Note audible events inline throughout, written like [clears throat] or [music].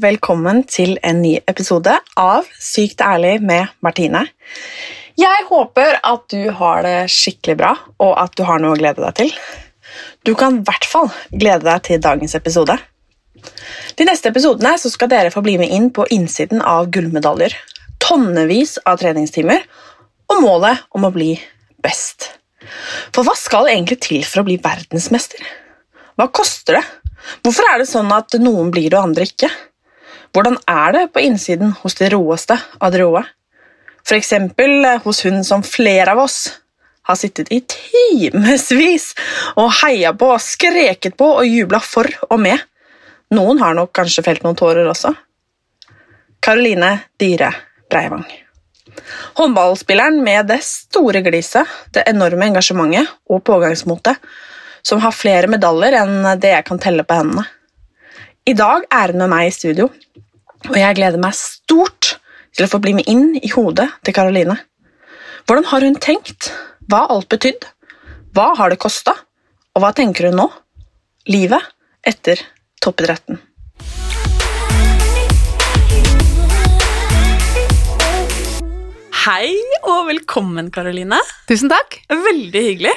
Velkommen til en ny episode av Sykt ærlig med Martine. Jeg håper at du har det skikkelig bra, og at du har noe å glede deg til. Du kan i hvert fall glede deg til dagens episode. De neste episodene skal dere få bli med inn på innsiden av gullmedaljer, tonnevis av treningstimer og målet om å bli best. For hva skal egentlig til for å bli verdensmester? Hva koster det? Hvorfor er det sånn at noen blir det og andre ikke? Hvordan er det på innsiden hos de råeste av de råe? Eksempel eh, hos hun som flere av oss har sittet i timevis og heia på, skreket på og jubla for og med. Noen har nok kanskje felt noen tårer også. Karoline Dyhre Breivang. Håndballspilleren med det store gliset, det enorme engasjementet og pågangsmotet som har flere medaljer enn det jeg kan telle på hendene. I dag er hun med meg i studio, og jeg gleder meg stort til å få bli med inn i hodet til Karoline. Hvordan har hun tenkt? Hva har alt betydd? Hva har det kosta? Og hva tenker hun nå? Livet etter toppidretten. Hei og velkommen, Karoline. Tusen takk. Veldig hyggelig.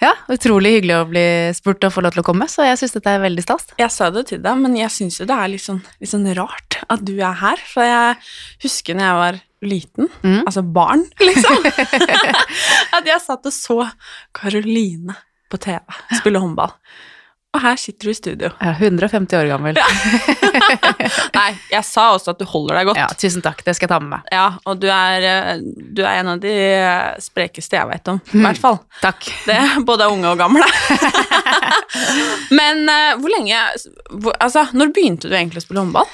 Ja, Utrolig hyggelig å bli spurt og få lov til å komme, så jeg syns dette er veldig stas. Jeg sa det til deg, men jeg syns jo det er litt sånn, litt sånn rart at du er her. For jeg husker når jeg var liten, Mm. altså barn, [laughs] liksom, at jeg satt og så Karoline på TV spille håndball. Og her sitter du i studio. Er 150 år gammel. [laughs] Nei, jeg sa også at du holder deg godt. Ja, Tusen takk, det skal jeg ta med meg. Ja, og du er, eh, du er en av de sprekeste jeg vet om, i hvert fall. Takk. Det både unge og gamle. [laughs] Men uh, hvor lenge hvor, Altså, når begynte du egentlig å spille håndball?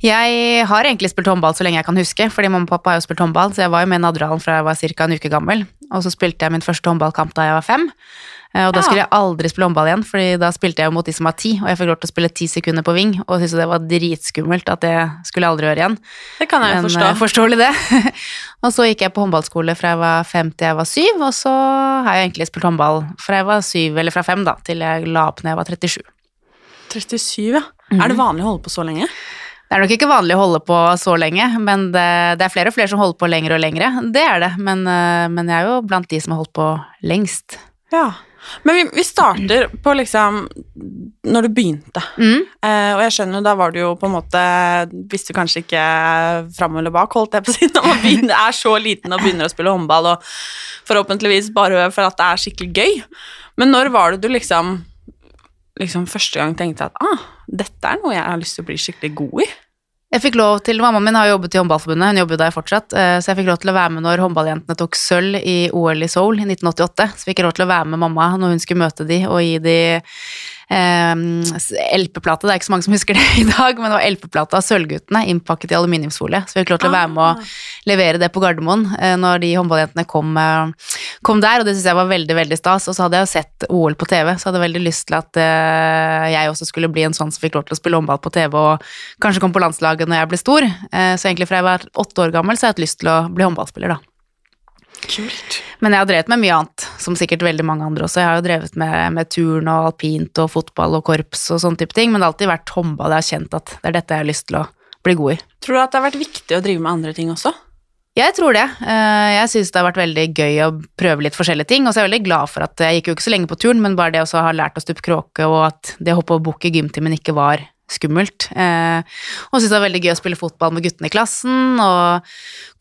Jeg har egentlig spilt håndball så lenge jeg kan huske, fordi mamma og pappa har jo spilt håndball, så jeg var jo med i Nadderhallen fra jeg var ca. en uke gammel. Og så spilte jeg min første håndballkamp da jeg var fem. Eh, Og da skulle jeg aldri spille håndball igjen, fordi da spilte jeg jo mot de som var ti, og jeg fikk lov til å spille ti sekunder på ving, og syntes det var dritskummelt at det skulle jeg aldri gjøre igjen. Det kan jeg jo forstå. eh, forståelig det. [laughs] og så gikk jeg på håndballskole fra jeg var fem til jeg var syv, og så har jeg egentlig spilt håndball fra jeg var syv, eller fra fem da, til jeg la opp når jeg var 37. 37, ja. Er det vanlig å holde på så lenge? Det er nok ikke vanlig å holde på så lenge, men det, det er flere og flere som holder på lenger og lengre. Det er det, men, eh, men jeg er jo blant de som har holdt på lengst. Ja. Men vi, vi starter på liksom når du begynte. Mm. Eh, og jeg skjønner jo, da var du jo på en måte Visste kanskje ikke fram eller bak, holdt jeg på å si, [laughs] når man begynner, er så liten og begynner å spille håndball, og forhåpentligvis bare for at det er skikkelig gøy. Men når var det du liksom liksom første gang tenkte at ah, dette er noe jeg har lyst til å bli skikkelig god i? Jeg fikk lov til, Mammaen min har jobbet i Håndballforbundet, hun jobber jo der fortsatt, eh, så jeg fikk lov til å være med når håndballjentene tok sølv i OL i Seoul i 1988. Så fikk jeg lov til å være med mamma når hun skulle møte de og gi de eh, LP-plate. Det er ikke så mange som husker det [laughs] i dag, men det var LP-plate av Sølvguttene innpakket i aluminiumsfolie. Så vi fikk lov til å være med å levere det på Gardermoen eh, når de håndballjentene kom, eh, kom der, og det syns jeg var veldig, veldig stas. Og så hadde jeg jo sett OL på TV, så hadde jeg veldig lyst til at eh, jeg også skulle bli en sånn som fikk lov til å spille håndball på TV og kanskje komme på landslaget når jeg ble stor. Eh, Så egentlig fra jeg var åtte år gammel, så har jeg hatt lyst til å bli håndballspiller, da. Kult. Men jeg har drevet med mye annet, som sikkert veldig mange andre også. Jeg har jo drevet med, med turn og alpint og fotball og korps og sånne type ting, men det har alltid vært håndball jeg har kjent at det er dette jeg har lyst til å bli god i. Tror du at det har vært viktig å drive med andre ting også? Jeg tror det. Eh, Jeg syns det har vært veldig gøy å prøve litt forskjellige ting, og så er jeg veldig glad for at jeg gikk jo ikke så lenge på turen, men bare det å ha lært å stupe kråke, og at det å hoppe og bukk i gymtimen ikke var skummelt. Eh, og syntes det var veldig gøy å spille fotball med guttene i klassen, og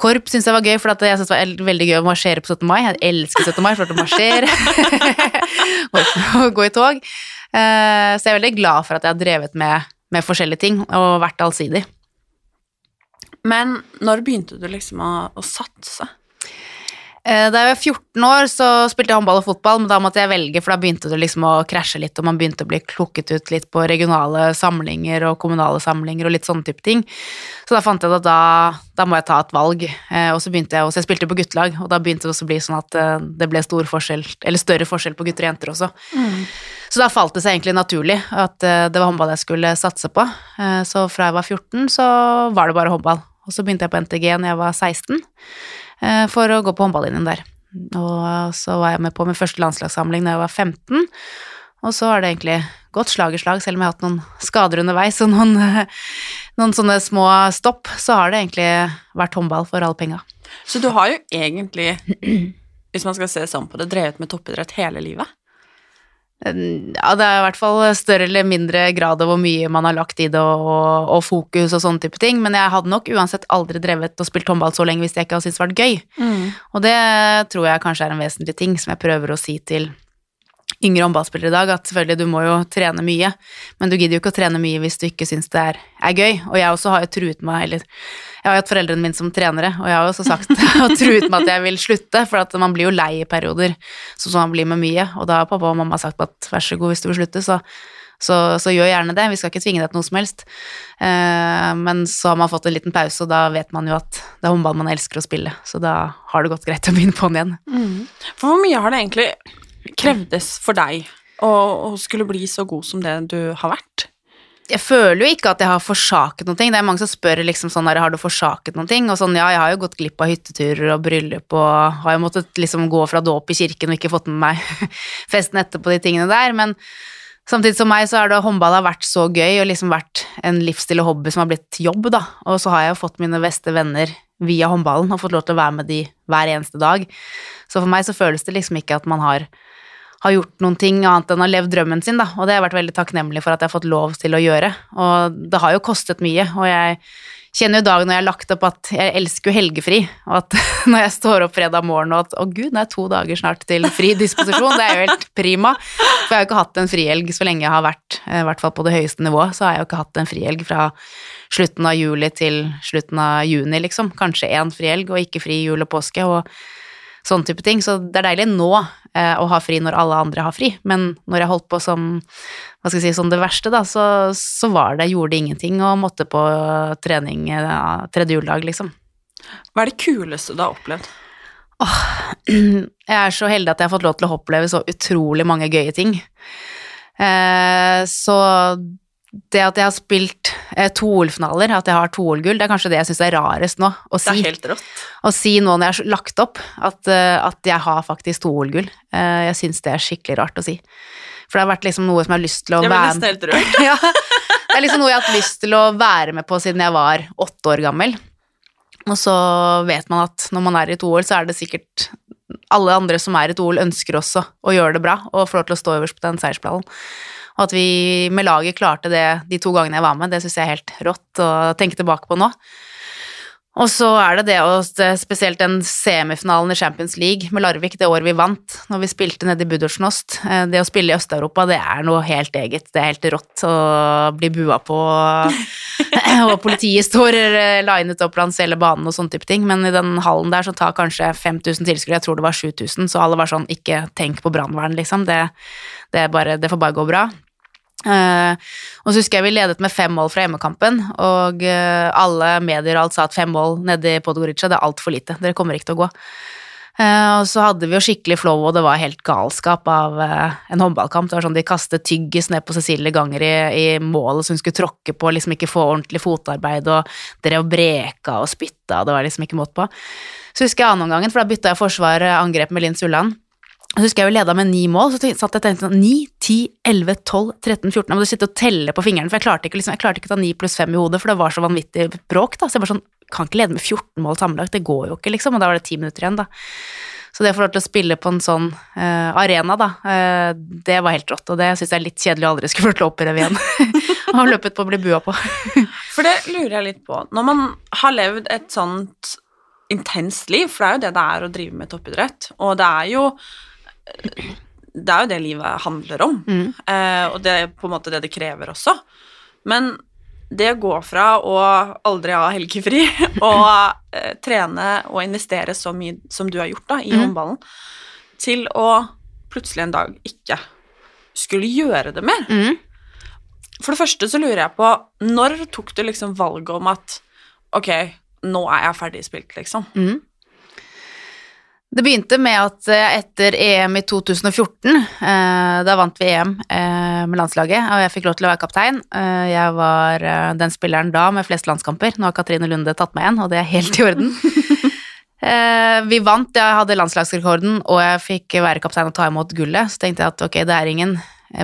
korp syntes jeg var gøy, for jeg syntes det var veldig gøy å marsjere på 17. mai. Jeg elsker 17. mai, for å marsjere [laughs] og [laughs] gå i tog. Eh, så jeg er veldig glad for at jeg har drevet med, med forskjellige ting, og vært allsidig. Men når begynte du liksom å, å satse? Eh, Da jeg var 14 år, så spilte jeg håndball og fotball, men da måtte jeg velge, for da begynte det liksom å krasje litt, og man begynte å bli klukket ut litt på regionale samlinger og kommunale samlinger og litt sånne type ting. Så da fant jeg at da, da må jeg ta et valg. Eh, Og så begynte jeg også, jeg spilte på guttelag, og da begynte det også å bli sånn at eh, det ble stor forskjell, eller større forskjell på gutter og jenter også. Så da falt det seg egentlig naturlig at det var håndball jeg skulle satse på. Så fra jeg var 14, så var det bare håndball. Og så begynte jeg på NTG når jeg var 16, eh, for å gå på håndballinjen der. Og så var jeg med på min første landslagssamling da jeg var 15, og så har det egentlig gått slag i slag, selv om jeg har hatt noen skader underveis og noen, [laughs] noen sånne små stopp, så har det egentlig vært håndball for alle penga. Så du har jo egentlig, hvis man skal se sånn på det, drevet med toppidrett hele livet? Ja, det er i hvert fall større eller mindre grad av hvor mye man har lagt i det, og, og fokus og sånne type ting, men jeg hadde nok uansett aldri drevet og spilt håndball så lenge hvis jeg ikke hadde syntes det vært gøy. Og det tror jeg kanskje er en vesentlig ting som jeg prøver å si til yngre håndballspillere i dag, at selvfølgelig du må jo trene mye, men du gidder jo ikke å trene mye hvis du ikke syns det er, er gøy. Og jeg også har jo truet meg, eller jeg har hatt foreldrene mine som trenere, og jeg har også sagt [laughs] og truet med at jeg vil slutte, for man blir jo lei i perioder, sånn som man blir med mye, og da har pappa og mamma sagt at vær så god hvis du vil slutte, så så, så gjør gjerne det, vi skal ikke tvinge deg til noe som helst. Eh, men så har man fått en liten pause, og da vet man jo at det er håndball man elsker å spille, så da har det gått greit å begynne på'n igjen. For hvor mye har det egentlig krevdes for deg å skulle bli så god som det du har vært? Jeg føler jo ikke at jeg har forsaket noen ting. Det er mange som spør liksom sånn der, har du forsaket ting? Og sånn, ja, jeg har jo gått glipp av hytteturer og bryllup og har jo måttet liksom gå fra dåp i kirken og ikke fått med meg [laughs] festen etterpå de tingene der, men samtidig som meg så har håndball har vært så gøy og liksom vært en livsstil og hobby som har blitt jobb, da. Og så har jeg jo fått mine beste venner via håndballen og fått lov til å være med de hver eneste dag. Så for meg så føles det liksom ikke at man har har gjort noen ting annet enn å leve drømmen sin, da, og det har jeg vært veldig takknemlig for at jeg har fått lov til å gjøre. Og det har jo kostet mye, og jeg kjenner jo dagen når jeg har lagt opp at jeg elsker jo helgefri, og at [laughs] når jeg står opp fredag morgen og at å gud, nå er to dager snart til fri disposisjon, det er jo helt prima. For jeg har jo ikke hatt en frihelg så lenge jeg har vært, i hvert fall på det høyeste nivået, så har jeg jo ikke hatt en frihelg fra slutten av juli til slutten av juni, liksom. Kanskje én frihelg, og ikke fri jul og påske. og sånn type ting. Så det er deilig nå eh, å ha fri når alle andre har fri, men når jeg holdt på som si, som det verste, da, så, så var det, gjorde det ingenting og måtte på trening ja, tredje juledag, liksom. Hva er det kuleste du har opplevd? [clears throat] Jeg er så heldig at jeg har fått lov til å oppleve så utrolig mange gøye ting. Eh, så det at jeg har spilt eh, to OL-finaler, at jeg har to OL-gull, det er kanskje det jeg syns er rarest nå å Det si. er helt rått. Å si nå når jeg har lagt opp, at, eh, at jeg har faktisk to OL-gull. Eh, jeg syns det er skikkelig rart å si. For det har vært liksom noe som jeg har lyst til å Jeg ble være nesten helt rørt. [laughs] ja, Det er liksom noe jeg har hatt lyst til å være med på siden jeg var åtte år gammel. Og så vet man at når man er i et OL, så er det sikkert alle andre som er i et OL, ønsker også å gjøre det bra og få lov til å stå øverst på den seiersplanen. Og at vi med laget klarte det de to gangene jeg var med, det syns jeg er helt rått å tenke tilbake på nå. Og så er det det, og spesielt den semifinalen i Champions League med Larvik, det året vi vant, når vi spilte nede i Budursnost. Eh, Det å spille i Øst-Europa, det er noe helt eget. Det er helt rått å bli bua på, [laughs] og politiet står eh, linet opp langs hele banen og sånne type ting. Men i den hallen der så tar kanskje 5000 tilskuere, jeg tror det var 7000, så alle var sånn ikke tenk på brannvern, liksom. Det, det, bare, det får bare gå bra. Eh, og så husker jeg vi ledet med fem mål fra hjemmekampen, og uh, alle medier og alt sa at fem mål nede i Podgorica, det er altfor lite, dere kommer ikke til å gå. Uh, og så hadde vi jo skikkelig flow, og det var helt galskap av en håndballkamp. Det var sånn De kastet tyggis ned på Cecilie Ganger i, i målet så hun skulle tråkke på, liksom ikke få ordentlig fotarbeid, og drev og breka og spytta, det var liksom ikke måte på. Så husker jeg annenomgangen, for da bytta jeg forsvar angrep med Linn Sulland. Så husker jeg jo leda med ni mål, så satt jeg og tenkte sånn 9, 10, 11, 12, 13, 14 Jeg måtte sitte og telle på fingrene, for jeg klarte ikke, liksom, jeg klarte ikke å ta 9 pluss 5 i hodet, for det var så vanvittig bråk, da. Så jeg bare sånn Kan ikke lede med 14 mål sammenlagt, det går jo ikke, liksom. Og da var det ti minutter igjen, da. Så det å få lov til å spille på en sånn uh, arena, da, uh, det var helt rått. Og det syns jeg er litt kjedelig å aldri skulle få lov til å oppleve igjen. [laughs] Har løpet på å bli bua på. [laughs] For det lurer jeg litt på. Når man har levd et sånt intenst liv, for det er jo det det er å drive med toppidrett, og det er jo det er jo det livet handler om, Mm. eh, og det er på en måte det det krever også. Men det å gå fra å aldri ha helgefri [laughs] og eh, trene og investere så mye som du har gjort da, i mm. håndballen, til å plutselig en dag ikke skulle gjøre det mer. Mm. For det første så lurer jeg på, når tok du liksom valget om at ok, nå er jeg ferdig spilt, liksom? Mm. Det begynte med at eh, etter EM i 2014, eh, da vant vi EM eh, med landslaget, og jeg fikk lov til å være kaptein. Jeg var den spilleren da med flest landskamper. Nå har Katrine Lunde tatt meg igjen, og det er helt i orden. [laughs] Vi vant, jeg hadde landslagsrekorden, og jeg fikk være kaptein og ta imot gullet. Så tenkte jeg at ok, det er ingen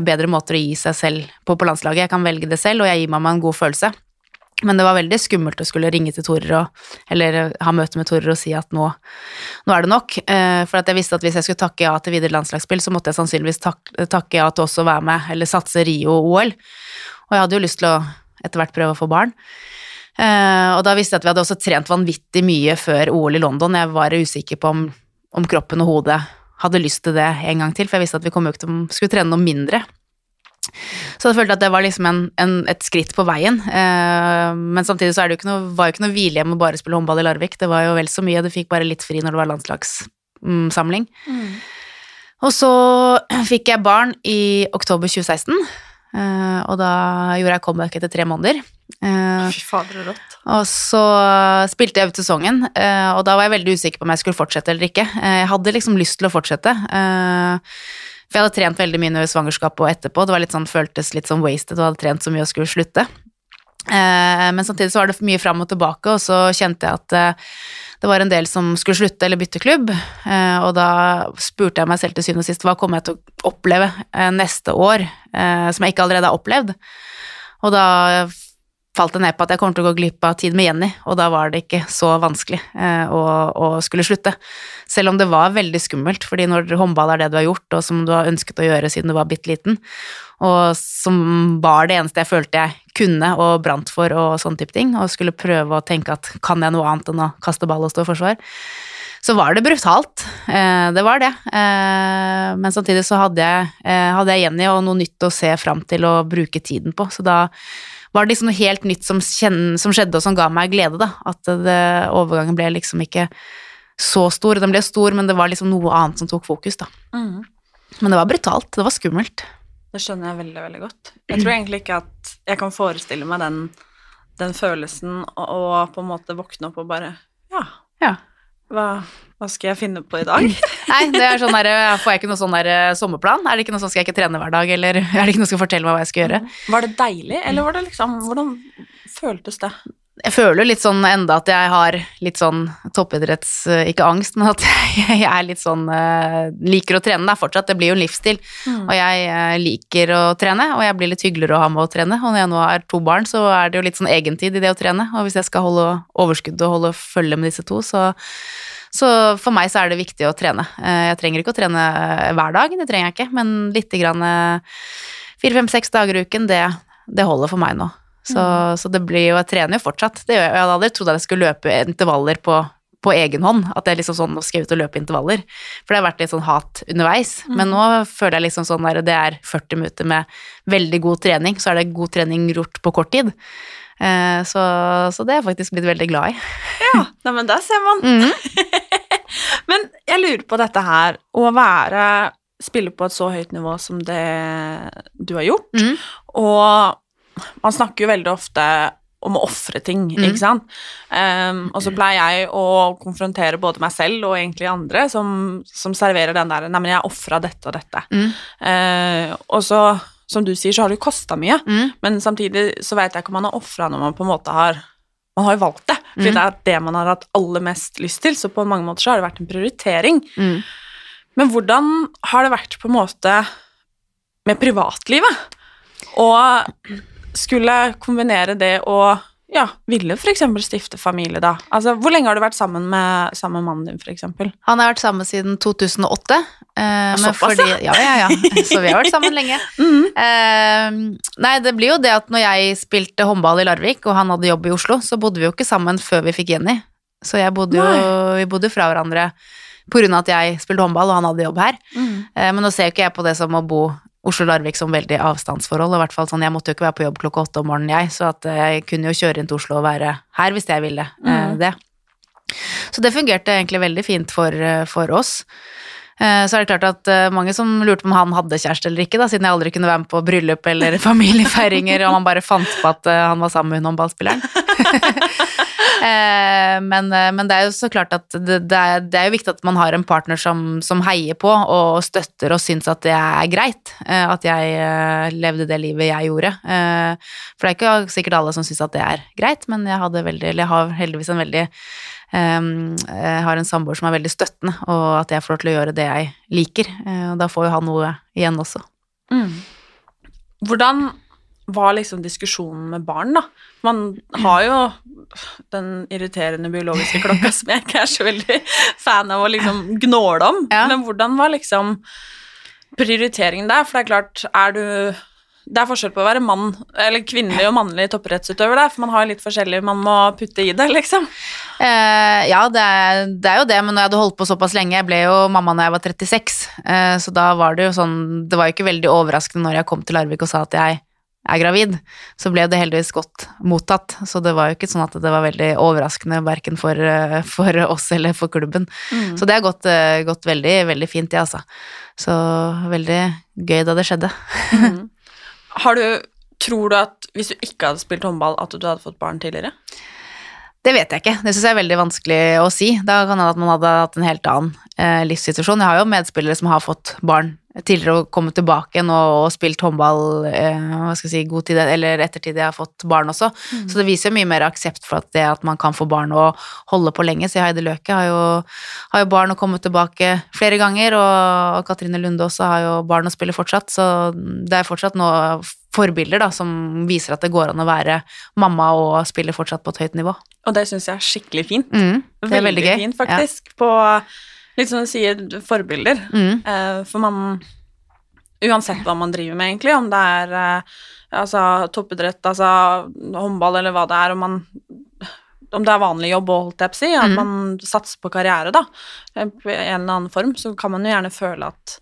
bedre måter å gi seg selv på på landslaget. Jeg kan velge det selv, og jeg gir meg med en god følelse. Men det var veldig skummelt å skulle ringe til Torer og, eller ha møte med Torer og si at nå, nå er det nok. Eh, for jeg visste at hvis jeg skulle takke ja til videre landslagsspill, så måtte jeg sannsynligvis takke, takke ja til også å være med, eller satse Rio-OL. Og jeg hadde jo lyst til å etter hvert prøve å få barn. Eh, og da visste jeg at vi hadde også trent vanvittig mye før OL i London. Jeg var usikker på om, om kroppen og hodet hadde lyst til det en gang til, for jeg visste at vi kom jo ikke til å skulle trene noe mindre. Så jeg følte at det var liksom en, en, et skritt på veien. Eh, men samtidig så er det jo ikke noe, var jo ikke noe hvilehjem å bare spille håndball i Larvik. Det var jo vel så mye. Du fikk bare litt fri når det var landslagssamling. Og så fikk jeg barn i oktober 2016, eh, og da gjorde jeg comeback etter tre måneder. Eh, Fy fader, og rått. og så spilte jeg ut sesongen, eh, og da var jeg veldig usikker på om jeg skulle fortsette eller ikke. Eh, Jeg hadde liksom lyst til å fortsette, eh, for jeg hadde trent veldig mye under svangerskapet og etterpå. Det var litt sånn, føltes litt sånn wasted og hadde trent så mye og skulle slutte. Eh, Men samtidig så var det mye fram og tilbake, og så kjente jeg at eh, det var en del som skulle slutte eller bytte klubb, eh, og da spurte jeg meg selv til syvende og sist hva kommer jeg til å oppleve neste år som jeg ikke allerede har opplevd. Og da falt det ned på at jeg kommer til å gå glipp av tid med Jenny, og da var det ikke så vanskelig eh, å, å skulle slutte. Selv om det var veldig skummelt, fordi når håndball er det du har gjort, og som du har ønsket å gjøre siden du var bitte liten, og som var det eneste jeg følte jeg kunne og brant for og sånne type ting, og skulle prøve å tenke at kan jeg noe annet enn å kaste ball og stå i forsvar, så var det brutalt. Eh, det var det. Eh, men samtidig så hadde jeg, eh, hadde jeg Jenny og noe nytt å se fram til å bruke tiden på, så da var det liksom noe helt nytt som, kjen, som skjedde og som ga meg glede, da. At det, overgangen ble liksom ikke så stor. Den ble stor, men det var liksom noe annet som tok fokus, da. Mm. Men det var brutalt. Det var skummelt. Det skjønner jeg veldig, veldig godt. Jeg tror egentlig ikke at jeg kan forestille meg den, den følelsen og, og på en måte våkne opp og bare Ja, Ja. Hva, hva skal jeg finne på i dag? [laughs] Nei, det er sånn der, får jeg ikke noe sånn der eh, sommerplan? Er det ikke noe sånn skal jeg ikke trene hver dag, eller [laughs] er det ikke noe som skal fortelle meg hva jeg skal gjøre? Var det deilig, eller var det liksom Hvordan føltes det? Jeg føler litt sånn enda at jeg har litt sånn toppidretts... eh, Ikke angst, men at [laughs] jeg er litt sånn eh, Liker å trene, da, fortsatt. Det blir jo en livsstil. Mm. Og jeg eh, liker å trene, og jeg blir litt hyggeligere å ha med å trene. Og når jeg nå har to barn, så er det jo litt sånn egentid i det å trene. Og hvis jeg skal holde overskudd og holde følge med disse to, så så for meg så er det viktig å trene. Jeg trenger ikke å trene hver dag, det trenger jeg ikke, men lite grann fire, fem, seks dager i uken, det, det holder for meg nå. Så, så det blir jo, jeg trener jo fortsatt. Det jeg. Hadde aldri trodd at jeg skulle løpe intervaller på, på egen hånd. At jeg liksom sånn, nå skal jeg ut og løpe intervaller. For det har vært litt sånn hat underveis. Men nå føler jeg liksom sånn der, det er 40 minutter med veldig god trening, så er det god trening gjort på kort tid. Eh, Så, så det er jeg faktisk blitt veldig glad i. Ja, nei, men der ser man. [laughs] Men jeg lurer på dette her, å være Spille på et så høyt nivå som det du har gjort, Mhm. og man snakker jo veldig ofte om å ofre ting, mm. ikke sant? Um, og så pleier jeg å konfrontere både meg selv og egentlig andre som, som serverer den der Nei, men jeg ofra dette og dette. Mm. Uh, og så, som du sier, så har det jo kosta mye. Mm. Men samtidig så vet jeg ikke om man har ofra når man på en måte har Man har jo valgt det, fordi Mm. det er det man har hatt aller mest lyst til, så på mange måter så har det vært en prioritering. Mm. Men hvordan har det vært på en måte med privatlivet? Og skulle kombinere det og ja, ville f.eks. stifte familie, da? Altså, hvor lenge har du vært sammen med, sammen med mannen din, f.eks.? Han har vært sammen siden 2008. eh, men Såpass, fordi, ja, ja, ja. [laughs] Så vi har vært sammen lenge. Eh, nei, det blir jo det at når jeg spilte håndball i Larvik, og han hadde jobb i Oslo, så bodde vi jo ikke sammen før vi fikk Jenny. Så bodde jo, vi bodde fra hverandre av at jeg spilte håndball, og han hadde jobb her. Mm. Eh, men nå ser jo ikke jeg på det som å bo Oslo-Larvik som veldig avstandsforhold. og i hvert fall sånn, Jeg måtte jo ikke være på jobb klokka åtte om morgenen, jeg, så at eh, jeg kunne jo kjøre inn til Oslo og være her hvis jeg ville eh, Mm. det. Så det fungerte egentlig veldig fint for, eh, for oss. Så er det klart at mange som lurte på om han hadde kjæreste eller ikke, da, siden jeg aldri kunne være med på bryllup eller [laughs] familiefeiringer, og man bare fant på at han var sammen med håndballspilleren. [laughs] Eh, men, eh, men det er jo så klart at det, det, er, det er jo viktig at man har en partner som, som heier på og støtter og syns at det er greit eh, at jeg levde det livet jeg gjorde. For det er ikke sikkert alle som syns at det er greit, men jeg, veldig, jeg har heldigvis en veldig jeg har en samboer som er veldig støttende, og at jeg får lov til å gjøre det jeg liker. Og da får jo han noe igjen også. Hvordan var liksom diskusjonen med barn, da? Man har jo den irriterende biologiske klokka som jeg ikke er så veldig fan av å liksom gnåle om, Ja. men hvordan var liksom prioriteringen der? For det er klart, er du det er forskjell på å være mann, eller kvinnelig og mannlig topprettsutøver der, for man har litt forskjellig man må putte i det, liksom. Eh, ja, det er, det er jo det, men når jeg hadde holdt på såpass lenge Jeg ble jo mamma når jeg var 36, eh, så da var det jo sånn Det var jo ikke veldig overraskende når jeg kom til Larvik og sa at jeg er gravid. Så ble det heldigvis godt mottatt, så det var jo ikke sånn at det var veldig overraskende verken for, eh, for oss eller for klubben. Så det har gått, eh, gått veldig, veldig fint, det, altså. Så veldig gøy da det skjedde. [laughs] Har du Tror du at hvis du ikke hadde spilt håndball, at du hadde fått barn tidligere? Det vet jeg ikke. Det syns jeg er veldig vanskelig å si. Da kan hende at man hadde hatt en helt annen eh, livssituasjon. Jeg har jo medspillere som har fått barn tidligere og kommet tilbake igjen og, og spilt håndball eh, hva skal jeg si, god tid eller ettertid jeg har fått barn også. Så det viser mye mer aksept for at det at man kan få barn og holde på lenge. Så Heidi Løke har jo, har jo barn og kommet tilbake flere ganger, og Katrine Lunde også har jo barn og spiller fortsatt, så det er fortsatt nå forbilder da, som viser at det går an å være mamma og spille fortsatt på et høyt nivå. Og det syns jeg er skikkelig fint. Mm, det er veldig gøy. fint, faktisk. På litt som du sier, forbilder. Mm. Uh, for man Uansett hva man driver med, egentlig, om det er uh, altså, toppidrett, altså håndball eller hva det er, om man om det er vanlig jobb òg, holdt jeg på å si, at Mm. man satser på karriere, da, i en eller annen form, så kan man jo gjerne føle at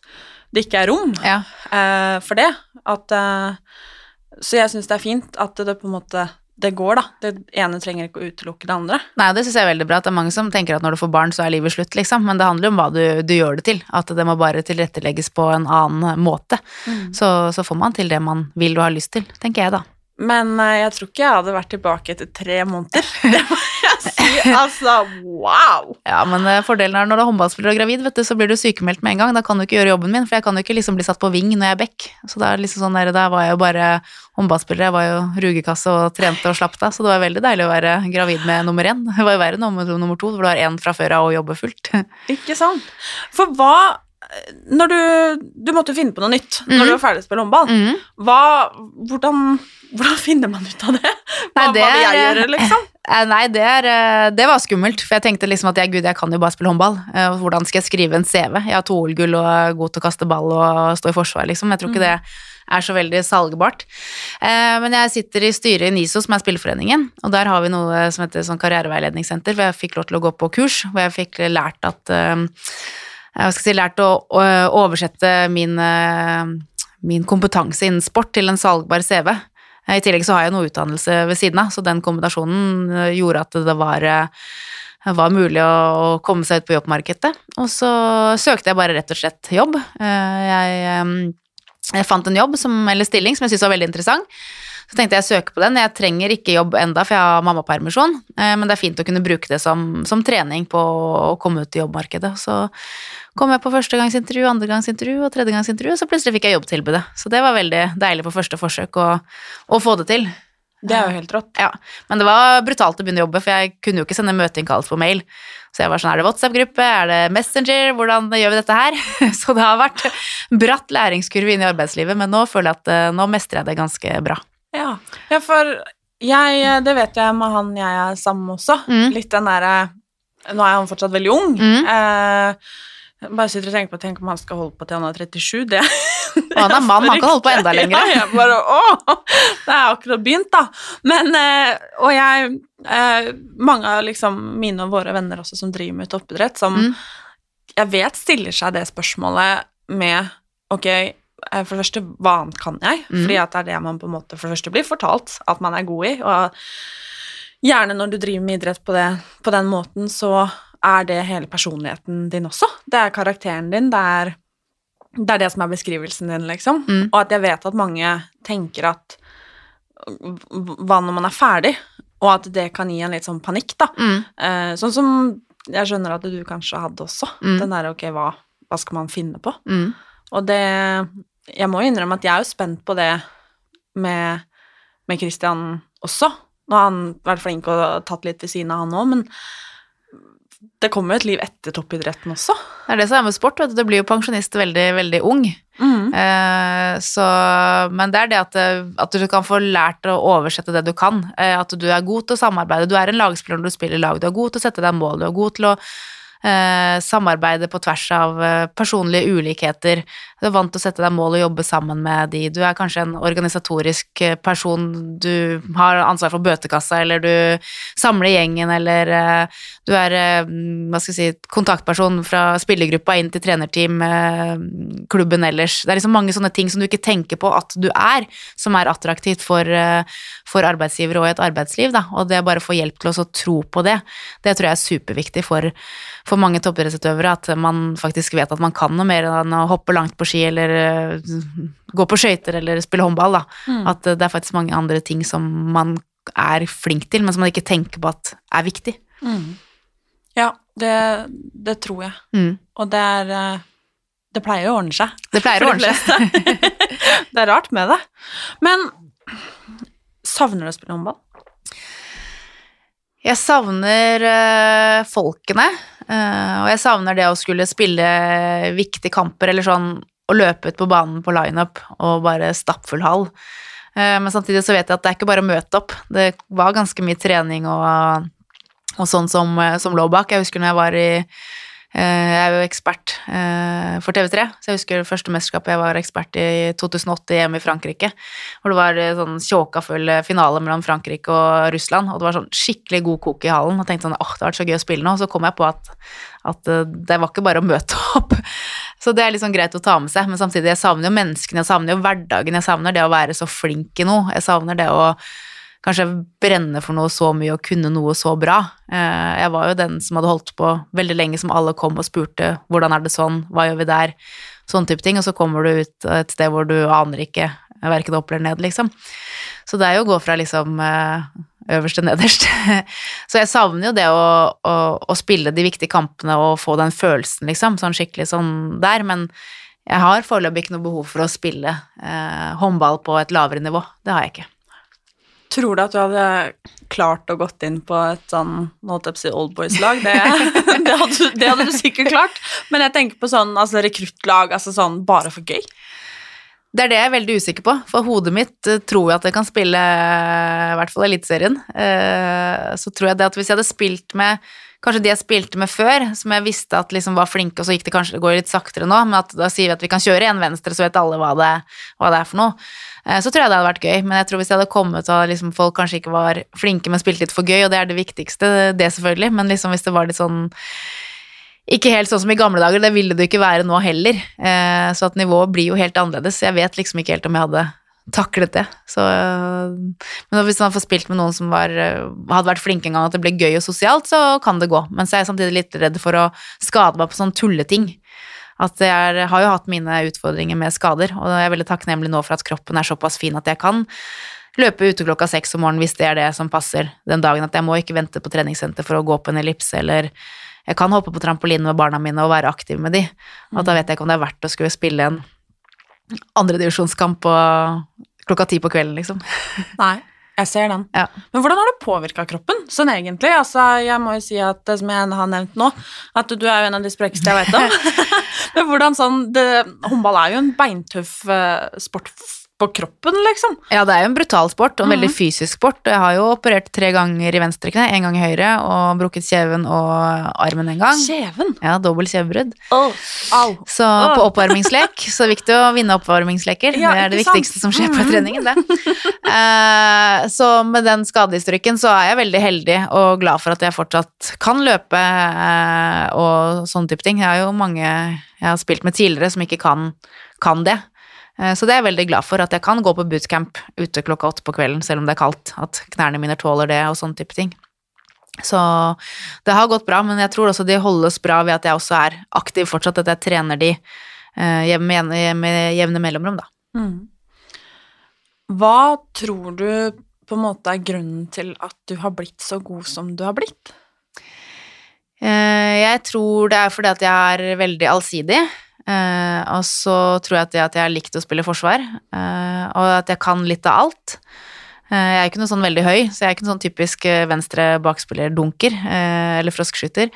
det ikke er rom Ja. uh, for det. At, eh, så jeg syns det er fint at det på en måte det går, da. Det ene trenger ikke å utelukke det andre. Nei, det syns jeg er veldig bra. At det er mange som tenker at når du får barn, så er livet slutt, liksom. Men det handler jo om hva du, du gjør det til. At det må bare tilrettelegges på en annen måte. Så, så får man til det man vil og har lyst til, tenker jeg da. Men eh, jeg tror ikke jeg hadde vært tilbake etter tre måneder. [laughs] [laughs] Altså, wow! Ja, men eh, fordelen er når du er håndballspiller og gravid, vet du, så blir du sykemeldt med en gang. Da kan du ikke gjøre jobben min, for jeg kan jo ikke liksom bli satt på ving når jeg er back. Så da liksom sånn der, var jeg jo bare håndballspiller, jeg var jo rugekasse og trente og slapp av, så det var veldig deilig å være gravid med nummer én. Det var jo verre nummer, nummer to, hvor du har én fra før av og jobber fullt. [laughs] Ikke sant? For hva Når du Du måtte finne på noe nytt når Mhm. du var ferdig å spille håndball. Mm. Hva Hvordan hvordan finner man ut av det? Hva, Nei, det hva vil jeg gjøre, liksom? Eh, Nei, det, er, eh, det var skummelt, for jeg tenkte liksom at jeg, gud, jeg kan jo bare spille håndball. Eh, Hvordan skal jeg skrive en CV? Jeg har to OL-gull og er god til å kaste ball og stå i forsvar, liksom. Jeg tror ikke det er så veldig salgbart. Men jeg sitter i styret i NISO, som er spilleforeningen, og der har vi noe som heter sånn karriereveiledningssenter, hvor jeg fikk lov til å gå på kurs, hvor jeg fikk lært at Jeg skal si, lært å oversette min, min kompetanse innen sport til en salgbar CV. I tillegg så har jeg noe utdannelse ved siden av, så den kombinasjonen eh, gjorde at det var, eh, var mulig å komme seg ut på jobbmarkedet. Og så søkte jeg bare rett og slett jobb. Eh, Jeg, jeg fant en jobb, som, eller stilling, som jeg syntes var veldig interessant. Så tenkte jeg å søke på den. Jeg trenger ikke jobb enda, for jeg har mammapermisjon, men det er fint å kunne bruke det som, som trening på å komme ut i jobbmarkedet. Så kom jeg på førstegangsintervju, andregangsintervju og tredjegangsintervju, og så plutselig fikk jeg jobbtilbudet. Så det var veldig deilig på første forsøk å, å få det til. Det er jo helt rått. Ja, men det var brutalt å begynne å jobbe, for jeg kunne jo ikke sende møteinnkallelse på mail. Så jeg var sånn, er det WhatsApp-gruppe, er det Messenger, hvordan gjør vi dette her? [laughs] Så det har vært bratt læringskurve inn i arbeidslivet, men nå føler jeg at eh, nå mestrer jeg det ganske bra. Ja, ja for jeg, det vet jeg med han jeg er sammen med også. Mm. Litt den derre Nå er han fortsatt veldig ung. Mm. Eh, jeg bare sitter og tenker på Tenk om han skal holde på til han er 37. Det Og han er mann, han kan holde på enda lenger. Ja, jeg bare, å, det er akkurat begynt, da. Men, eh, og jeg eh, Mange av liksom mine og våre venner også som driver med toppidrett, som Mm. jeg vet stiller seg det spørsmålet med Ok, eh, For det første, hva annet kan jeg? Mm. Fordi at det er det man på en måte for det første blir fortalt at man er god i. Og gjerne når du driver med idrett på, det, på den måten, så er det hele personligheten din også. Det er karakteren din, det er det, er det som er beskrivelsen din, liksom. Mm. Og at jeg vet at mange tenker at hva når man er ferdig, og at det kan gi en litt sånn panikk, da. Mm. Eh, sånn som jeg skjønner at du kanskje hadde også. Mm. Den der ok, hva, hva skal man finne på? Mm. Og det Jeg må innrømme at jeg er jo spent på det med, med Christian også. Nå har han vært flink og tatt litt ved siden av han òg, men det kommer jo et liv etter toppidretten også. Det er det som er med sport, vet du. Du blir jo pensjonist veldig, veldig ung. Eh, så, men det er det at, at du kan få lært å oversette det du kan. Eh, at du er god til å samarbeide. Du er en lagspiller når du spiller lag. Du er god til å sette deg mål. Du er god til å eh, samarbeide på tvers av eh, personlige ulikheter. Du er vant til å sette deg mål og jobbe sammen med de. Du er kanskje en organisatorisk eh, person. Du har ansvar for bøtekassa, eller du samler gjengen, eller eh, du er eh, hva skal si, kontaktperson fra spillergruppa inn til trenerteam, eh, klubben ellers. Det er liksom mange sånne ting som du ikke tenker på at du er, som er attraktivt for, eh, for arbeidsgivere og et arbeidsliv. Da. Og det å bare få hjelp til å tro på det, det tror jeg er superviktig for, for mange toppidrettsutøvere. At man faktisk vet at man kan noe mer enn å hoppe langt på ski eller eh, gå på skøyter eller spille håndball. Da. Mm. At eh, det er faktisk mange andre ting som man er flink til, men som man ikke tenker på at er viktig. Mm. Ja, det, det tror jeg. Mm. Og det er eh, Det pleier å ordne seg. Det pleier å ordne seg. [laughs] Det er rart med det. Men savner du å spille håndball? Jeg savner øh, folkene, øh, og jeg savner det å skulle spille viktige kamper, eller sånn og løpe ut på banen på lineup og bare stappfull hall. Eh, men samtidig så vet jeg at det er ikke bare å møte opp. Det var ganske mye trening og, og sånn som, som lå bak. Jeg husker når jeg var i Jeg er jo ekspert eh, for TV3, så jeg husker det første mesterskapet jeg var ekspert i 2008 hjemme i Frankrike. Hvor det var eh, sånn tjåkafull finale mellom Frankrike og Russland, og det var sånn skikkelig god kok i hallen. Og tenkte sånn åh, det har vært så gøy å spille nå. Og så kom jeg på at, at eh, det var ikke bare å møte opp. [laughs] Så det er liksom greit å ta med seg, men samtidig, jeg savner jo menneskene, jeg savner jo hverdagen, jeg savner det å være så flink i noe. Jeg savner det å kanskje brenne for noe så mye og kunne noe så bra. Eh, Jeg var jo den som hadde holdt på veldig lenge, som alle kom og spurte hvordan er det sånn, hva gjør vi der, sånn type ting, og så kommer du ut et sted hvor du aner ikke verken opp eller ned, liksom. Så det er jo å gå fra liksom eh, øverst til nederst. [laughs] Så jeg savner jo det å, å, å spille de viktige kampene og få den følelsen, liksom, sånn skikkelig sånn der, men jeg har foreløpig ikke noe behov for å spille eh, håndball på et lavere nivå. Det har jeg ikke. Tror du at du hadde klart å gått inn på et sånn Old oldboys-lag? Det, [laughs] det, det hadde du sikkert klart. Men jeg tenker på sånn altså rekruttlag, altså sånn bare for gøy. Det er det jeg er veldig usikker på, for hodet mitt eh, tror jeg at jeg kan spille eh, i hvert fall Eliteserien. Eh, Så tror jeg det at hvis jeg hadde spilt med kanskje de jeg spilte med før, som jeg visste at liksom var flinke, og så gikk det kanskje det går litt saktere nå, men at da sier vi at vi kan kjøre en venstre, så vet alle hva det, hva det er for noe. Eh, Så tror jeg det hadde vært gøy, men jeg tror hvis jeg hadde kommet og liksom folk kanskje ikke var flinke, men spilte litt for gøy, og det er det viktigste, det selvfølgelig, men liksom hvis det var litt sånn ikke helt sånn som i gamle dager, det ville det jo ikke være nå heller. Eh, så at nivået blir jo helt annerledes. Jeg vet liksom ikke helt om jeg hadde taklet det. Så, men hvis man får spilt med noen som var, hadde vært flinke en gang, at det ble gøy og sosialt, så kan det gå. Men så er jeg samtidig litt redd for å skade meg på sånne tulleting. At jeg er, har jo hatt mine utfordringer med skader, og jeg er veldig takknemlig nå for at kroppen er såpass fin at jeg kan løpe ute klokka seks om morgenen hvis det er det som passer den dagen. At jeg må ikke vente på treningssenter for å gå på en ellipse, eller jeg kan hoppe på trampolinen med barna mine og være aktiv med de. Og da vet jeg ikke om det er verdt å skulle spille en andredivisjonskamp på klokka ti på kvelden, liksom. [laughs] Nei, jeg ser den. Ja. Men hvordan har det påvirka kroppen, sånn egentlig? Altså, jeg må jo si at som jeg har nevnt nå, at du er jo en av de sprekeste jeg vet om. [laughs] [laughs] Men hvordan sånn det, Håndball er jo en beintøff eh, sport på kroppen, liksom. Ja, det er jo en brutal sport, og en veldig Mhm. fysisk sport. Jeg har jo operert tre ganger i venstre kne, en gang i høyre, og brukket kjeven og armen en gang. Kjeven. Ja, dobbelt kjevebrudd. Au. Så oh. på oppvarmingslek, så er det viktig å vinne oppvarmingsleker. Ja, det er det sant? viktigste som skjer på Mhm. treningen, det. Eh, så med den skadehistorikken så er jeg veldig heldig og glad for at jeg fortsatt kan løpe eh, og sånne type ting. Jeg har jo mange jeg har spilt med tidligere som ikke kan, kan det. Eh, Så det er jeg veldig glad for, at jeg kan gå på bootcamp ute klokka åtte på kvelden, selv om det er kaldt, at knærne mine tåler det og sånne type ting. Så det har gått bra, men jeg tror også de holdes bra ved at jeg også er aktiv fortsatt, at jeg trener de eh, med, jevne- mellomrom, da. Mm. Hva tror du på en måte er grunnen til at du har blitt så god som du har blitt? Eh, Jeg tror det er fordi at jeg er veldig allsidig, og så tror jeg at, det at jeg har likt å spille forsvar, eh, og at jeg kan litt av alt. Eh, Jeg er ikke noe sånn veldig høy, så jeg er ikke noen sånn typisk eh, venstre bakspiller-dunker, eh, eller froskskytter.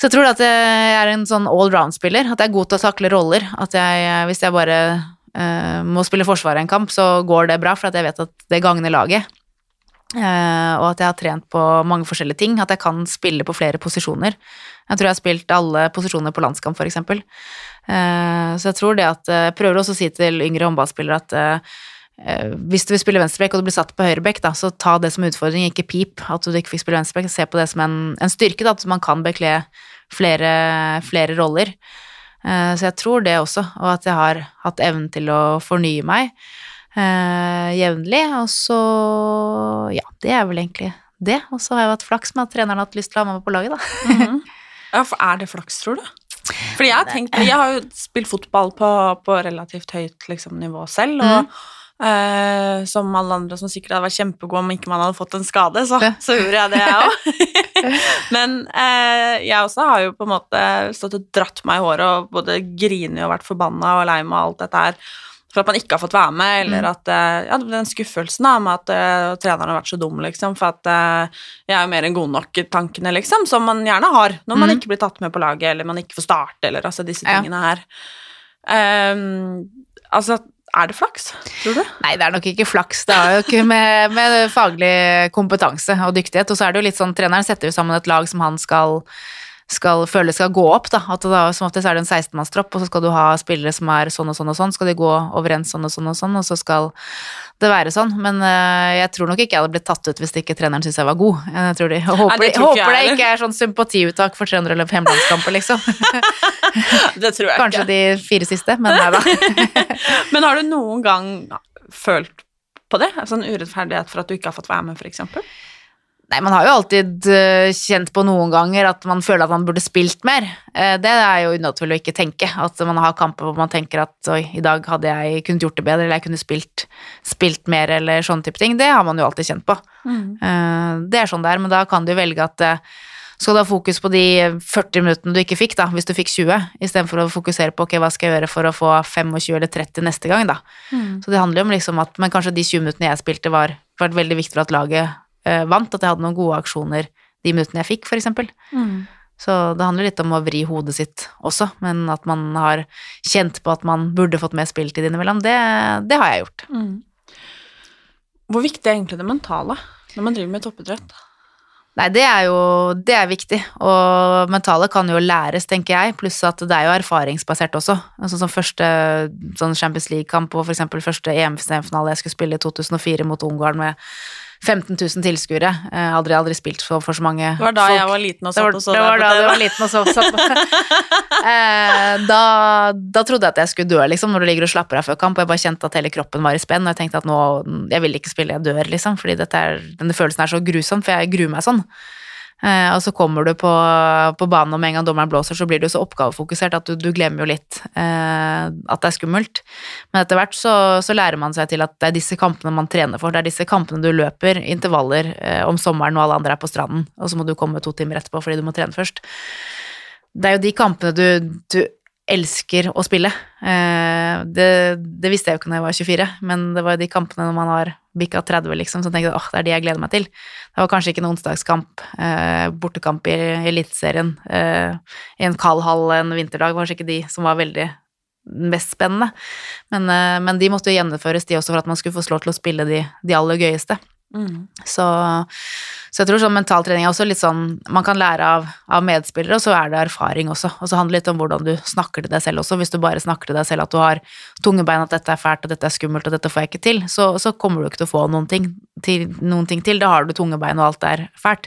Så jeg tror at jeg er en sånn allround-spiller, at jeg er god til å takle roller, at jeg, eh, hvis jeg bare eh, må spille forsvar i en kamp, så går det bra, for at jeg vet at det gagner laget. Eh, og at jeg har trent på mange forskjellige ting, at jeg kan spille på flere posisjoner. Jeg tror jeg har spilt alle posisjoner på landskamp, for eksempel. Eh, så jeg tror det at Jeg prøver også å si til yngre håndballspillere at eh, eh, hvis du vil spille venstrebekk og du blir satt på høyrebekk, da, så ta det som utfordring, ikke pip at du ikke fikk spille venstrebekk. Se på det som en, en styrke, da, at man kan bekle flere, flere roller. Eh, Så jeg tror det også, og at jeg har hatt evnen til å fornye meg eh, jevnlig. Og så ja, det er vel egentlig det. Og så har jeg hatt flaks med at treneren har hatt lyst til å ha meg med på laget, da. Mhm. [laughs] Ja, for er det flaks, tror du? Fordi jeg har tenkt, jeg har jo spilt fotball på, på relativt høyt liksom, nivå selv, og eh, som alle andre som sikkert hadde vært kjempegod om ikke man hadde fått en skade, så, så gjorde jeg det, jeg òg. [laughs] Men uh, jeg også har jo på en måte stått og dratt meg i håret og både grinet og vært forbanna og lei meg og alt dette her for at man ikke har fått være med, eller at eh, Ja, den skuffelsen da, med at uh, treneren har vært så dum, liksom, for at uh, jeg er jo mer enn god nok-tankene, liksom, som man gjerne har når man mm. ikke blir tatt med på laget, eller man ikke får starte, eller altså disse Ja. tingene her. Um, altså, er det flaks, tror du? Nei, det er nok ikke flaks. Det har jo ikke med, med faglig kompetanse og dyktighet. Og så er det jo litt sånn, treneren setter jo sammen et lag som han skal, skal føle skal gå opp, da. At da som oftest er det en 16-mannstropp, og så skal du ha spillere som er sånn og sånn og sånn. Skal de gå overens sånn og sånn og sånn, og så skal det være sånn. Men uh, jeg tror nok ikke jeg hadde blitt tatt ut hvis ikke treneren syntes jeg var god. Jeg, tror de, jeg håper, det jeg ikke håper det ikke er sånn sympatiuttak for trenere å løpe hjemlandskamper, liksom. [laughs] Det tror jeg Kanskje de fire siste, men nei da. [laughs] Men har du noen gang følt på det? Sånn urettferdighet for at du ikke har fått være med, eksempel? Nei, man har jo alltid eh, kjent på noen ganger at man føler at man burde spilt mer. Eh, det er jo unaturlig å ikke tenke. At man har kamper hvor man tenker at oi, i dag hadde jeg kunnet gjort det bedre, eller jeg kunne spilt, spilt mer, eller sånne type ting. Det har man jo alltid kjent på. Mm. det er sånn det er, men da kan du velge at eh, skal du ha fokus på de 40 minuttene du ikke fikk, da, hvis du fikk 20, istedenfor å fokusere på ok, hva skal jeg gjøre for å få 25 eller 30 neste gang, da. Så det handler jo om liksom at Men kanskje de 20 minuttene jeg spilte, var, var veldig viktig for at laget eh, vant, at jeg hadde noen gode aksjoner de minuttene jeg fikk, for eksempel. Så det handler litt om å vri hodet sitt også, men at man har kjent på at man burde fått mer spilletid innimellom, det, det har jeg gjort. Hvor viktig er egentlig det mentale når man driver med toppidrett? Nei, det er jo det er viktig, og mentale kan jo læres, tenker jeg, pluss at det er jo erfaringsbasert også. Altså som første sånn Champions League-kamp og for eksempel første EM-finale jeg skulle spille i 2004 mot Ungarn med 15 000 tilskuere. Jeg har aldri, aldri spilt for, for så mange Det var da folk. jeg var liten og Det var, satt og så det var der da du var liten og så satt på [laughs] eh, da, da trodde jeg at jeg skulle dø, liksom, når du ligger og slapper av før kamp, og jeg bare kjente at hele kroppen var i spenn, og jeg tenkte at nå Jeg vil ikke spille, jeg dør, liksom, fordi dette er, denne følelsen er så grusom, for jeg gruer meg sånn. Eh, og så kommer du på, på banen, og med en gang dommeren blåser, så blir du så oppgavefokusert at du, du glemmer jo litt eh, at det er skummelt. Men etter hvert så, så lærer man seg til at det er disse kampene man trener for. Det er disse kampene du løper intervaller eh, om sommeren når alle andre er på stranden, og så må du komme to timer etterpå fordi du må trene først. Det er jo de kampene du, du elsker å spille. Eh, det, det visste jeg jo ikke når jeg var 24, men det var jo de kampene når man har bikka 30, liksom, så tenkte jeg åh, det er de jeg gleder meg til. Det var kanskje ikke en onsdagskamp, eh, bortekamp i Eliteserien, eh, i en kald hall en vinterdag, kanskje ikke de som var veldig mest spennende. Men, eh, men de måtte jo gjennomføres, de også, for at man skulle få slå til å spille de, de aller gøyeste. Mm. Så, så jeg tror sånn mentaltrening er også litt sånn Man kan lære av, av medspillere, og så er det erfaring også. Og så handler det litt om hvordan du snakker til deg selv også. Hvis du bare snakker til deg selv at du har tunge bein, at dette er fælt, og dette er skummelt, og dette får jeg ikke til, så, så kommer du ikke til å få noen ting, til, noen ting til. Da har du tunge bein, og alt er fælt.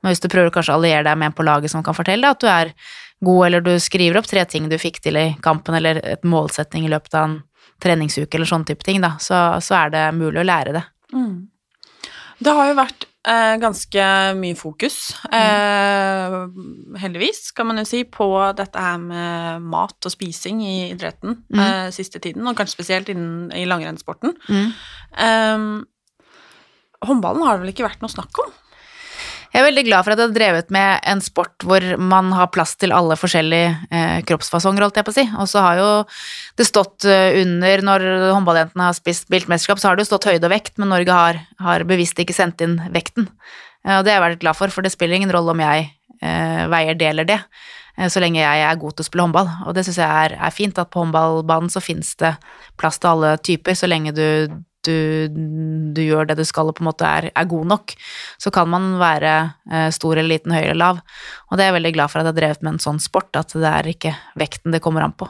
Men hvis du prøver kanskje å alliere deg med en på laget som kan fortelle deg at du er god, eller du skriver opp tre ting du fikk til i kampen, eller et målsetting i løpet av en treningsuke, eller sånn type ting, da, så, så er det mulig å lære det. Mm. Det har jo vært eh, ganske mye fokus, eh, heldigvis, kan man jo si, på dette her med mat og spising i idretten Mm. eh, siste tiden, og kanskje spesielt innen, i langrennssporten. Mm. Eh, håndballen har det vel ikke vært noe snakk om? Jeg er veldig glad for at jeg har drevet med en sport hvor man har plass til alle forskjellige eh, kroppsfasonger, holdt jeg på å si. Og så har jo det stått eh, under, når håndballjentene har spist, spilt mesterskap, så har det jo stått høyde og vekt, men Norge har, har bevisst ikke sendt inn vekten. Eh, og det har jeg vært glad for, for det spiller ingen rolle om jeg eh, veier det eller det, eh, så lenge jeg er god til å spille håndball. Og det syns jeg er, er fint, at på håndballbanen så finnes det plass til alle typer, så lenge du du, du gjør det du skal og på en måte er, er god nok, så kan man være eh, stor eller liten, høy eller lav. Og det er jeg veldig glad for at jeg har drevet med en sånn sport, at det er ikke vekten det kommer an på.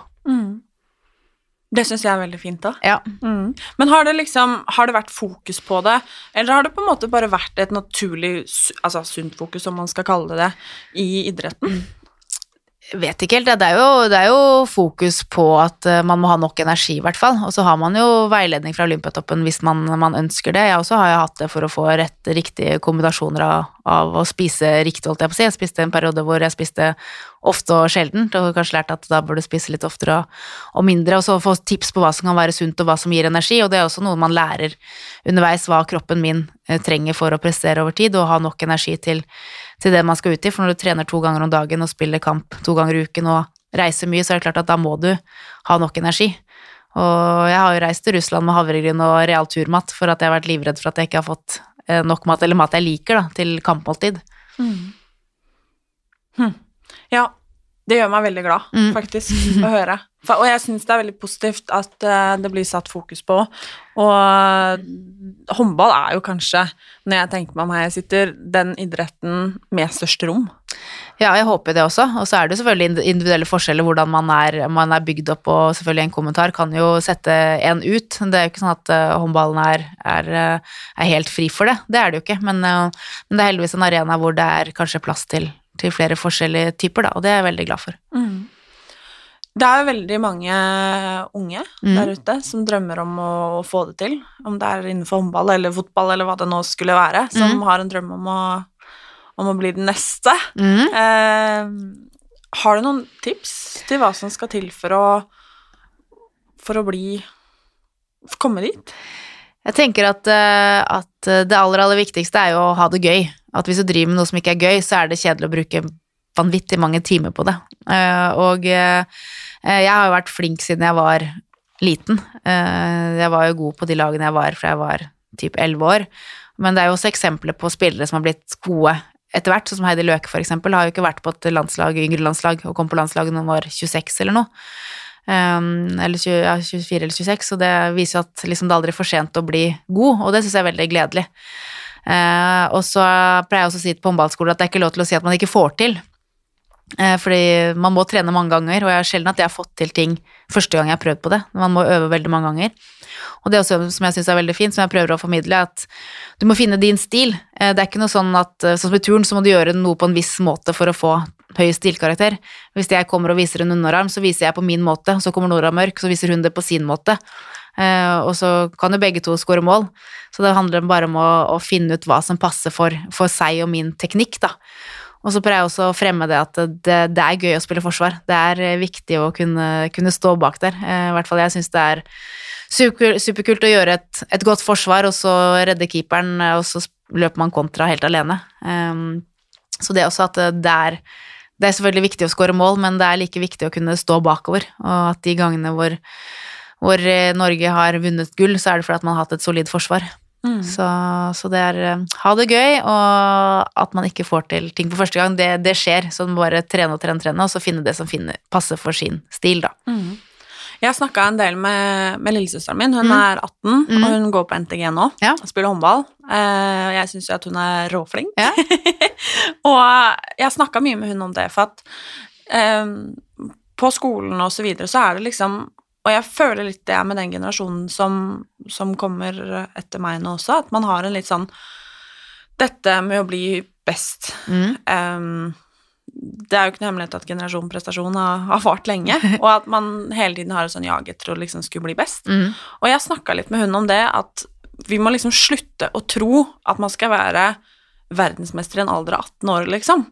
Det syns jeg er veldig fint, da. Ja. Mm. Men har det liksom Har det vært fokus på det, eller har det på en måte bare vært et naturlig Altså sunt fokus, om man skal kalle det det, i idretten? Vet ikke helt, det er, jo, det er jo fokus på at eh, man må ha nok energi, i hvert fall. Og så har man jo veiledning fra Olympiatoppen hvis man, man ønsker det. Jeg også har jo hatt det for å få rett, riktige kombinasjoner av, av å spise riktig, holdt jeg på å si. Jeg spiste en periode hvor jeg spiste ofte og sjeldent, og kanskje lært at da bør du spise litt oftere og, og mindre, og så få tips på hva som kan være sunt og hva som gir energi, og det er også noe man lærer underveis, hva kroppen min eh, trenger for å prestere over tid, og ha nok energi til, til det man skal ut i, for når du trener to ganger om dagen og spiller kamp to ganger i uken og reiser mye, så er det klart at da må du ha nok energi. Og jeg har jo reist til Russland med havregryn og real turmat for at jeg har vært livredd for at jeg ikke har fått eh, nok mat, eller mat jeg liker, da, til kampmåltid. Ja, det gjør meg veldig glad, Mm. faktisk, å høre. Og jeg syns det er veldig positivt at eh, det blir satt fokus på. Og eh, håndball er jo kanskje, når jeg tenker meg om her jeg sitter, den idretten med størst rom. Ja, jeg håper det også. Og så er det selvfølgelig individuelle forskjeller hvordan man er, man er bygd opp, og selvfølgelig en kommentar kan jo sette en ut. Det er jo ikke sånn at eh, håndballen er, er, er helt fri for det. Det er det jo ikke. Men, men det er heldigvis en arena hvor det er kanskje plass til, til flere forskjellige typer, da, og det er jeg veldig glad for. Det er jo veldig mange unge Mm. der ute som drømmer om å få det til, om det er innenfor håndball eller fotball eller hva det nå skulle være, som Mm. har en drøm om å, om å bli den neste. Mm. Eh, har du noen tips til hva som skal til for å for å bli for å komme dit? Jeg tenker at, eh, at det aller, aller viktigste er jo å ha det gøy. At hvis du driver med noe som ikke er gøy, så er det kjedelig å bruke vanvittig mange timer på det. Eh, Og eh, jeg har jo vært flink siden jeg var liten. Eh, Jeg var jo god på de lagene jeg var fra jeg var typ 11 år. Men det er jo også eksempler på spillere som har blitt gode etter hvert, sånn som Heidi Løke eksempel, har jo ikke vært på et landslag, yngre landslag, og kom på landslaget når hun var 26 eller noe. Eller 20, ja, 24 eller 26, og det viser at liksom det er aldri for sent å bli god, og det syns jeg er veldig gledelig. Eh, og så pleier jeg også å si på håndballskolen at det er ikke lov til å si at man ikke får til. Eh, fordi man må trene mange ganger, og jeg er sjelden at jeg har fått til ting første gang jeg har prøvd på det. Man må øve veldig mange ganger. Og det også, som jeg syns er veldig fint, som jeg prøver å formidle, er at du må finne din stil. Eh, Det er ikke noe sånn at sånn som i turn, så må du gjøre noe på en viss måte for å få høy stilkarakter. Hvis jeg kommer og viser en underarm, så viser jeg på min måte, så kommer Nora Mørk, så viser hun det på sin måte. Eh, og så kan jo begge to score mål. Så det handler bare om å, å finne ut hva som passer for, for seg og min teknikk, da. Og så prøver jeg også å fremme det at det, det er gøy å spille forsvar. Det er eh, viktig å kunne, kunne stå bak der. Eh, I hvert fall jeg syns det er super, superkult å gjøre et, et godt forsvar, og så redde keeperen, og så løper man kontra helt alene. Um, så det er også at det er det er selvfølgelig viktig å skåre mål, men det er like viktig å kunne stå bakover. Og at de gangene hvor, hvor eh, Norge har vunnet gull, så er det fordi at man har hatt et solid forsvar. Mm. Så, så det er eh, ha det gøy, og at man ikke får til ting på første gang, det, det skjer. Så må bare trene og trene, trene, og så finne det som finner, passer for sin stil, da. Mm. Jeg har snakka en del med, med lillesøsteren min. Hun Mm. er 18, Mm. og hun går på NTG nå Ja. og spiller håndball. Uh, jeg syns jo at hun er råflink. Ja. [laughs] og jeg har snakka mye med hun om det, for at um, på skolen og så videre så er det liksom Og jeg føler litt det er med den generasjonen som, som kommer etter meg nå også, at man har en litt sånn Dette med å bli best Mm. Ehm, det er jo ikke noe hemmelighet at generasjon prestasjon har, har fart lenge, og at man hele tiden har et sånn jag etter å liksom skulle bli best. Mm. Og jeg snakka litt med hun om det, at vi må liksom slutte å tro at man skal være verdensmester i en alder av 18 år, liksom.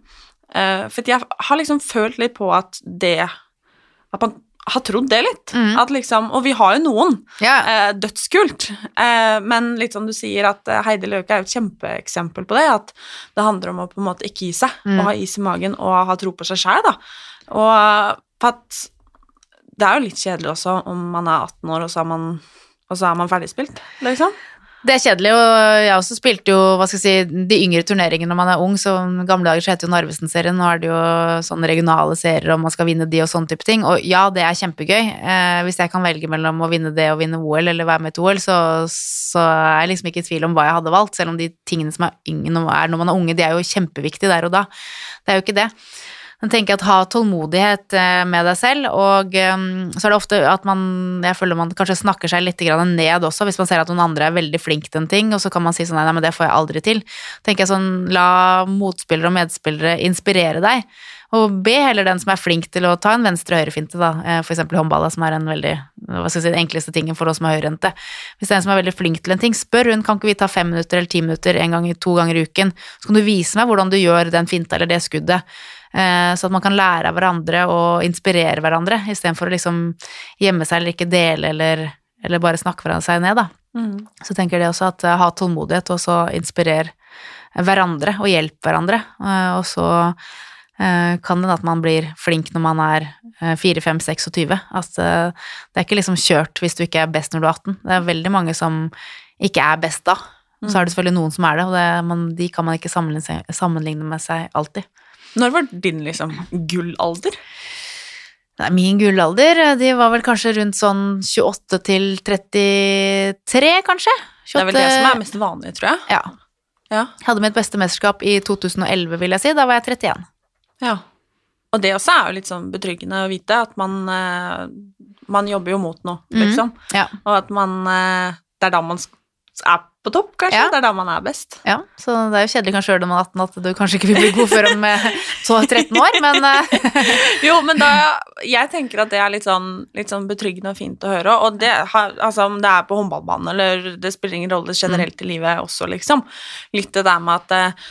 Eh, for jeg har liksom følt litt på at det At man har trodd det litt. Mm. At liksom, og vi har jo noen. Yeah. Eh, dødskult. Eh, men litt som du sier, at eh, Heidi Løke er jo et kjempeeksempel på det. At det handler om å på en måte ikke gi seg, Mm. og ha is i magen og ha tro på seg sjæl. Og for at det er jo litt kjedelig også om man er 18 år, og så er man, og så er man ferdigspilt, liksom. Det er kjedelig, og jeg også spilte jo hva skal jeg si, de yngre turneringene når man er ung. så Gamle dager så heter jo Narvesen-serien, nå er det jo sånne regionale serier og man skal vinne de og sånne type ting. Og ja, det er kjempegøy. Eh, hvis jeg kan velge mellom å vinne det og vinne OL eller være med et OL, så, så er jeg liksom ikke i tvil om hva jeg hadde valgt, selv om de tingene som er, yngre, når man er unge, de er jo kjempeviktige der og da. Det er jo ikke det. Men tenker at ha tålmodighet eh, med deg selv, og um, så er det ofte at man Jeg føler man kanskje snakker seg litt ned også, hvis man ser at noen andre er veldig flink til en ting, og så kan man si sånn nei, nei, men det får jeg aldri til. Tenker jeg sånn, la motspillere og medspillere inspirere deg, og be heller den som er flink til å ta en venstre-høyre-finte, da, eh, for eksempel håndball, som er en veldig, hva skal jeg si, den enkleste tingen for oss som er høyrehendte. Hvis det er en som er veldig flink til en ting, spør hun, kan ikke vi ta fem minutter eller ti minutter en gang, to ganger i uken, så kan du vise meg hvordan du gjør den finta eller det skuddet. Eh, Så at man kan lære av hverandre og inspirere hverandre, istedenfor å liksom gjemme seg eller ikke dele eller, eller bare snakke hverandre seg ned, da. Så tenker det også at eh, ha tålmodighet, og så inspirer hverandre og hjelp hverandre. Eh, Og så kan det at man blir flink når man er eh, 4, 5, 26. At det er ikke liksom kjørt hvis du ikke er best når du er 18. Det er veldig mange som ikke er best da. Så er det selvfølgelig noen som er det, og det, man, de kan man ikke sammenligne, sammenligne med seg alltid. Når var din liksom gullalder? Nei, min gullalder, de var vel kanskje rundt sånn 28 til 33, kanskje? 28, Det er vel det som er mest vanlig, tror jeg. Ja. Ja. Jeg hadde mitt beste mesterskap i 2011, vil jeg si. Da var jeg 31. ja. Og det også er jo litt sånn betryggende å vite at man, eh, man jobber jo mot noe, liksom. Mm, Ja. Og at man eh, Det er da man er på topp, kanskje. Ja. Det er da man er best. ja. Så det er jo kjedelig kanskje gjøre det med 18 at du kanskje ikke vil bli god før om eh, så 13 år, men eh, [laughs] Jo, men da Jeg tenker at det er litt sånn, litt sånn betryggende og fint å høre. Og det altså, om det er på håndballbanen eller det spiller ingen rolle generelt i livet også, liksom. Litt det der med at eh,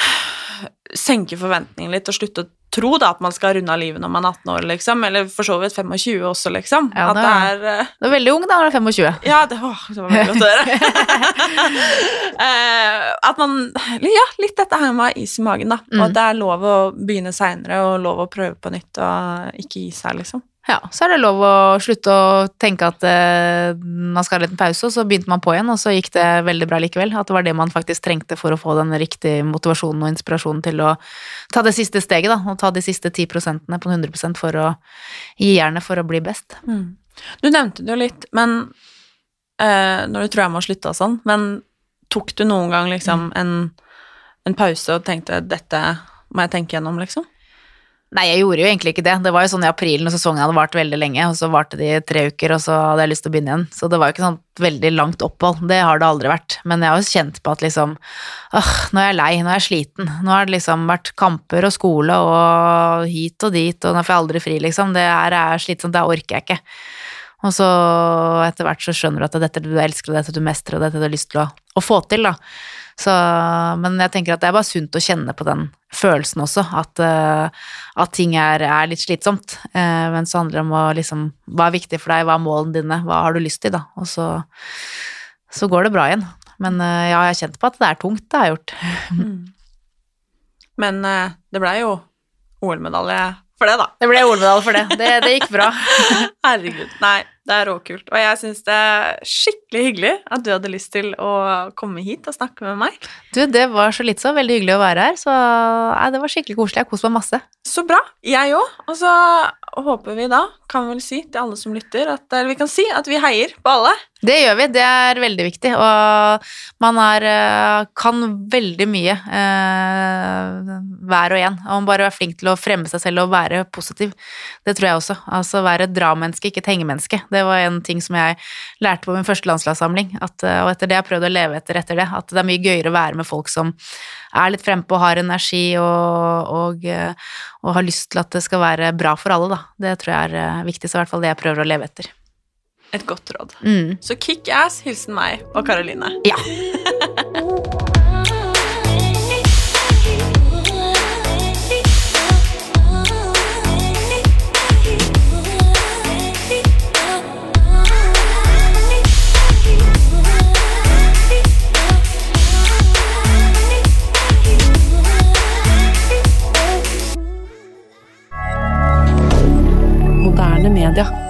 [sighs] Senke forventningene litt og slutte å tro da at man skal runde av livet når man er 18 år, liksom. Eller for så vidt 25 også, liksom. Ja, at det er- eh, du er veldig ung da når du er 25. Ja, det, å, det var veldig godt å høre. [laughs] Eh, at man Ja, litt dette her med is i magen, da. Mm. Og at det er lov å begynne seinere og lov å prøve på nytt og ikke gi seg, liksom. Ja, så er det lov å slutte å tenke at eh, man skal ha en liten pause, og så begynte man på igjen, og så gikk det veldig bra likevel. At det var det man faktisk trengte for å få den riktige motivasjonen og inspirasjonen til å ta det siste steget, da, og ta de siste 10 prosentene på 100% for å gi jernet for å bli best. Du nevnte det jo litt, men eh, når du tror jeg må slutte og sånn, men tok du noen gang liksom en, en pause og tenkte dette må jeg tenke gjennom, liksom? Nei, jeg gjorde jo egentlig ikke det. Det var jo sånn i april når sesongen hadde vart veldig lenge, og så varte de i tre uker, og så hadde jeg lyst til å begynne igjen. Så det var jo ikke sånn veldig langt opphold. Det har det aldri vært. Men jeg har jo kjent på at liksom åh, nå er jeg lei, nå er jeg sliten. Nå har det liksom vært kamper og skole og hit og dit, og nå får jeg aldri fri, liksom. Det her er slitsomt, det orker jeg ikke. Og så etter hvert så skjønner du at det er dette du elsker, og dette du mestrer, og dette du har lyst til å, å få til, da. Så, men jeg tenker at det er bare sunt å kjenne på den følelsen også, at, eh, at ting er, er litt slitsomt. Eh, men så handler det om å liksom Hva er viktig for deg, hva er målene dine, hva har du lyst til, da? Og så, så går det bra igjen. Men eh, ja, jeg har kjent på at det er tungt, det har jeg gjort. Men eh, det blei jo OL-medalje for det, da. Det ble OL-medalje for det. det. Det gikk bra. [laughs] Herregud. Nei, det er råkult. Og jeg syns det er skikkelig hyggelig at du hadde lyst til å komme hit og snakke med meg. Du, det var så litt så veldig hyggelig å være her, så nei, det var skikkelig koselig. Jeg koste meg masse. Så bra. Jeg òg. Og så håper vi da, kan vel si til alle som lytter, at vi kan si at vi heier på alle. Det gjør vi, det er veldig viktig, og man er, eh, kan veldig mye eh, hver og en. Og man bare er flink til å fremme seg selv og være positiv. Det tror jeg også. Altså være et dra-menneske, ikke et hengemenneske. Det det var en ting som jeg lærte på min første landslagssamling. At, eh, og etter det har jeg prøvd å leve etter etter det. At det er mye gøyere å være med folk som er litt frempå, har energi og, og, eh, og har lyst til at det skal være bra for alle, da. Det tror jeg er eh, viktig, så i hvert fall det jeg prøver å leve etter. Et godt råd. Mm. Så kick ass, hilsen meg og Karoline. Ja. [laughs] Moderne media.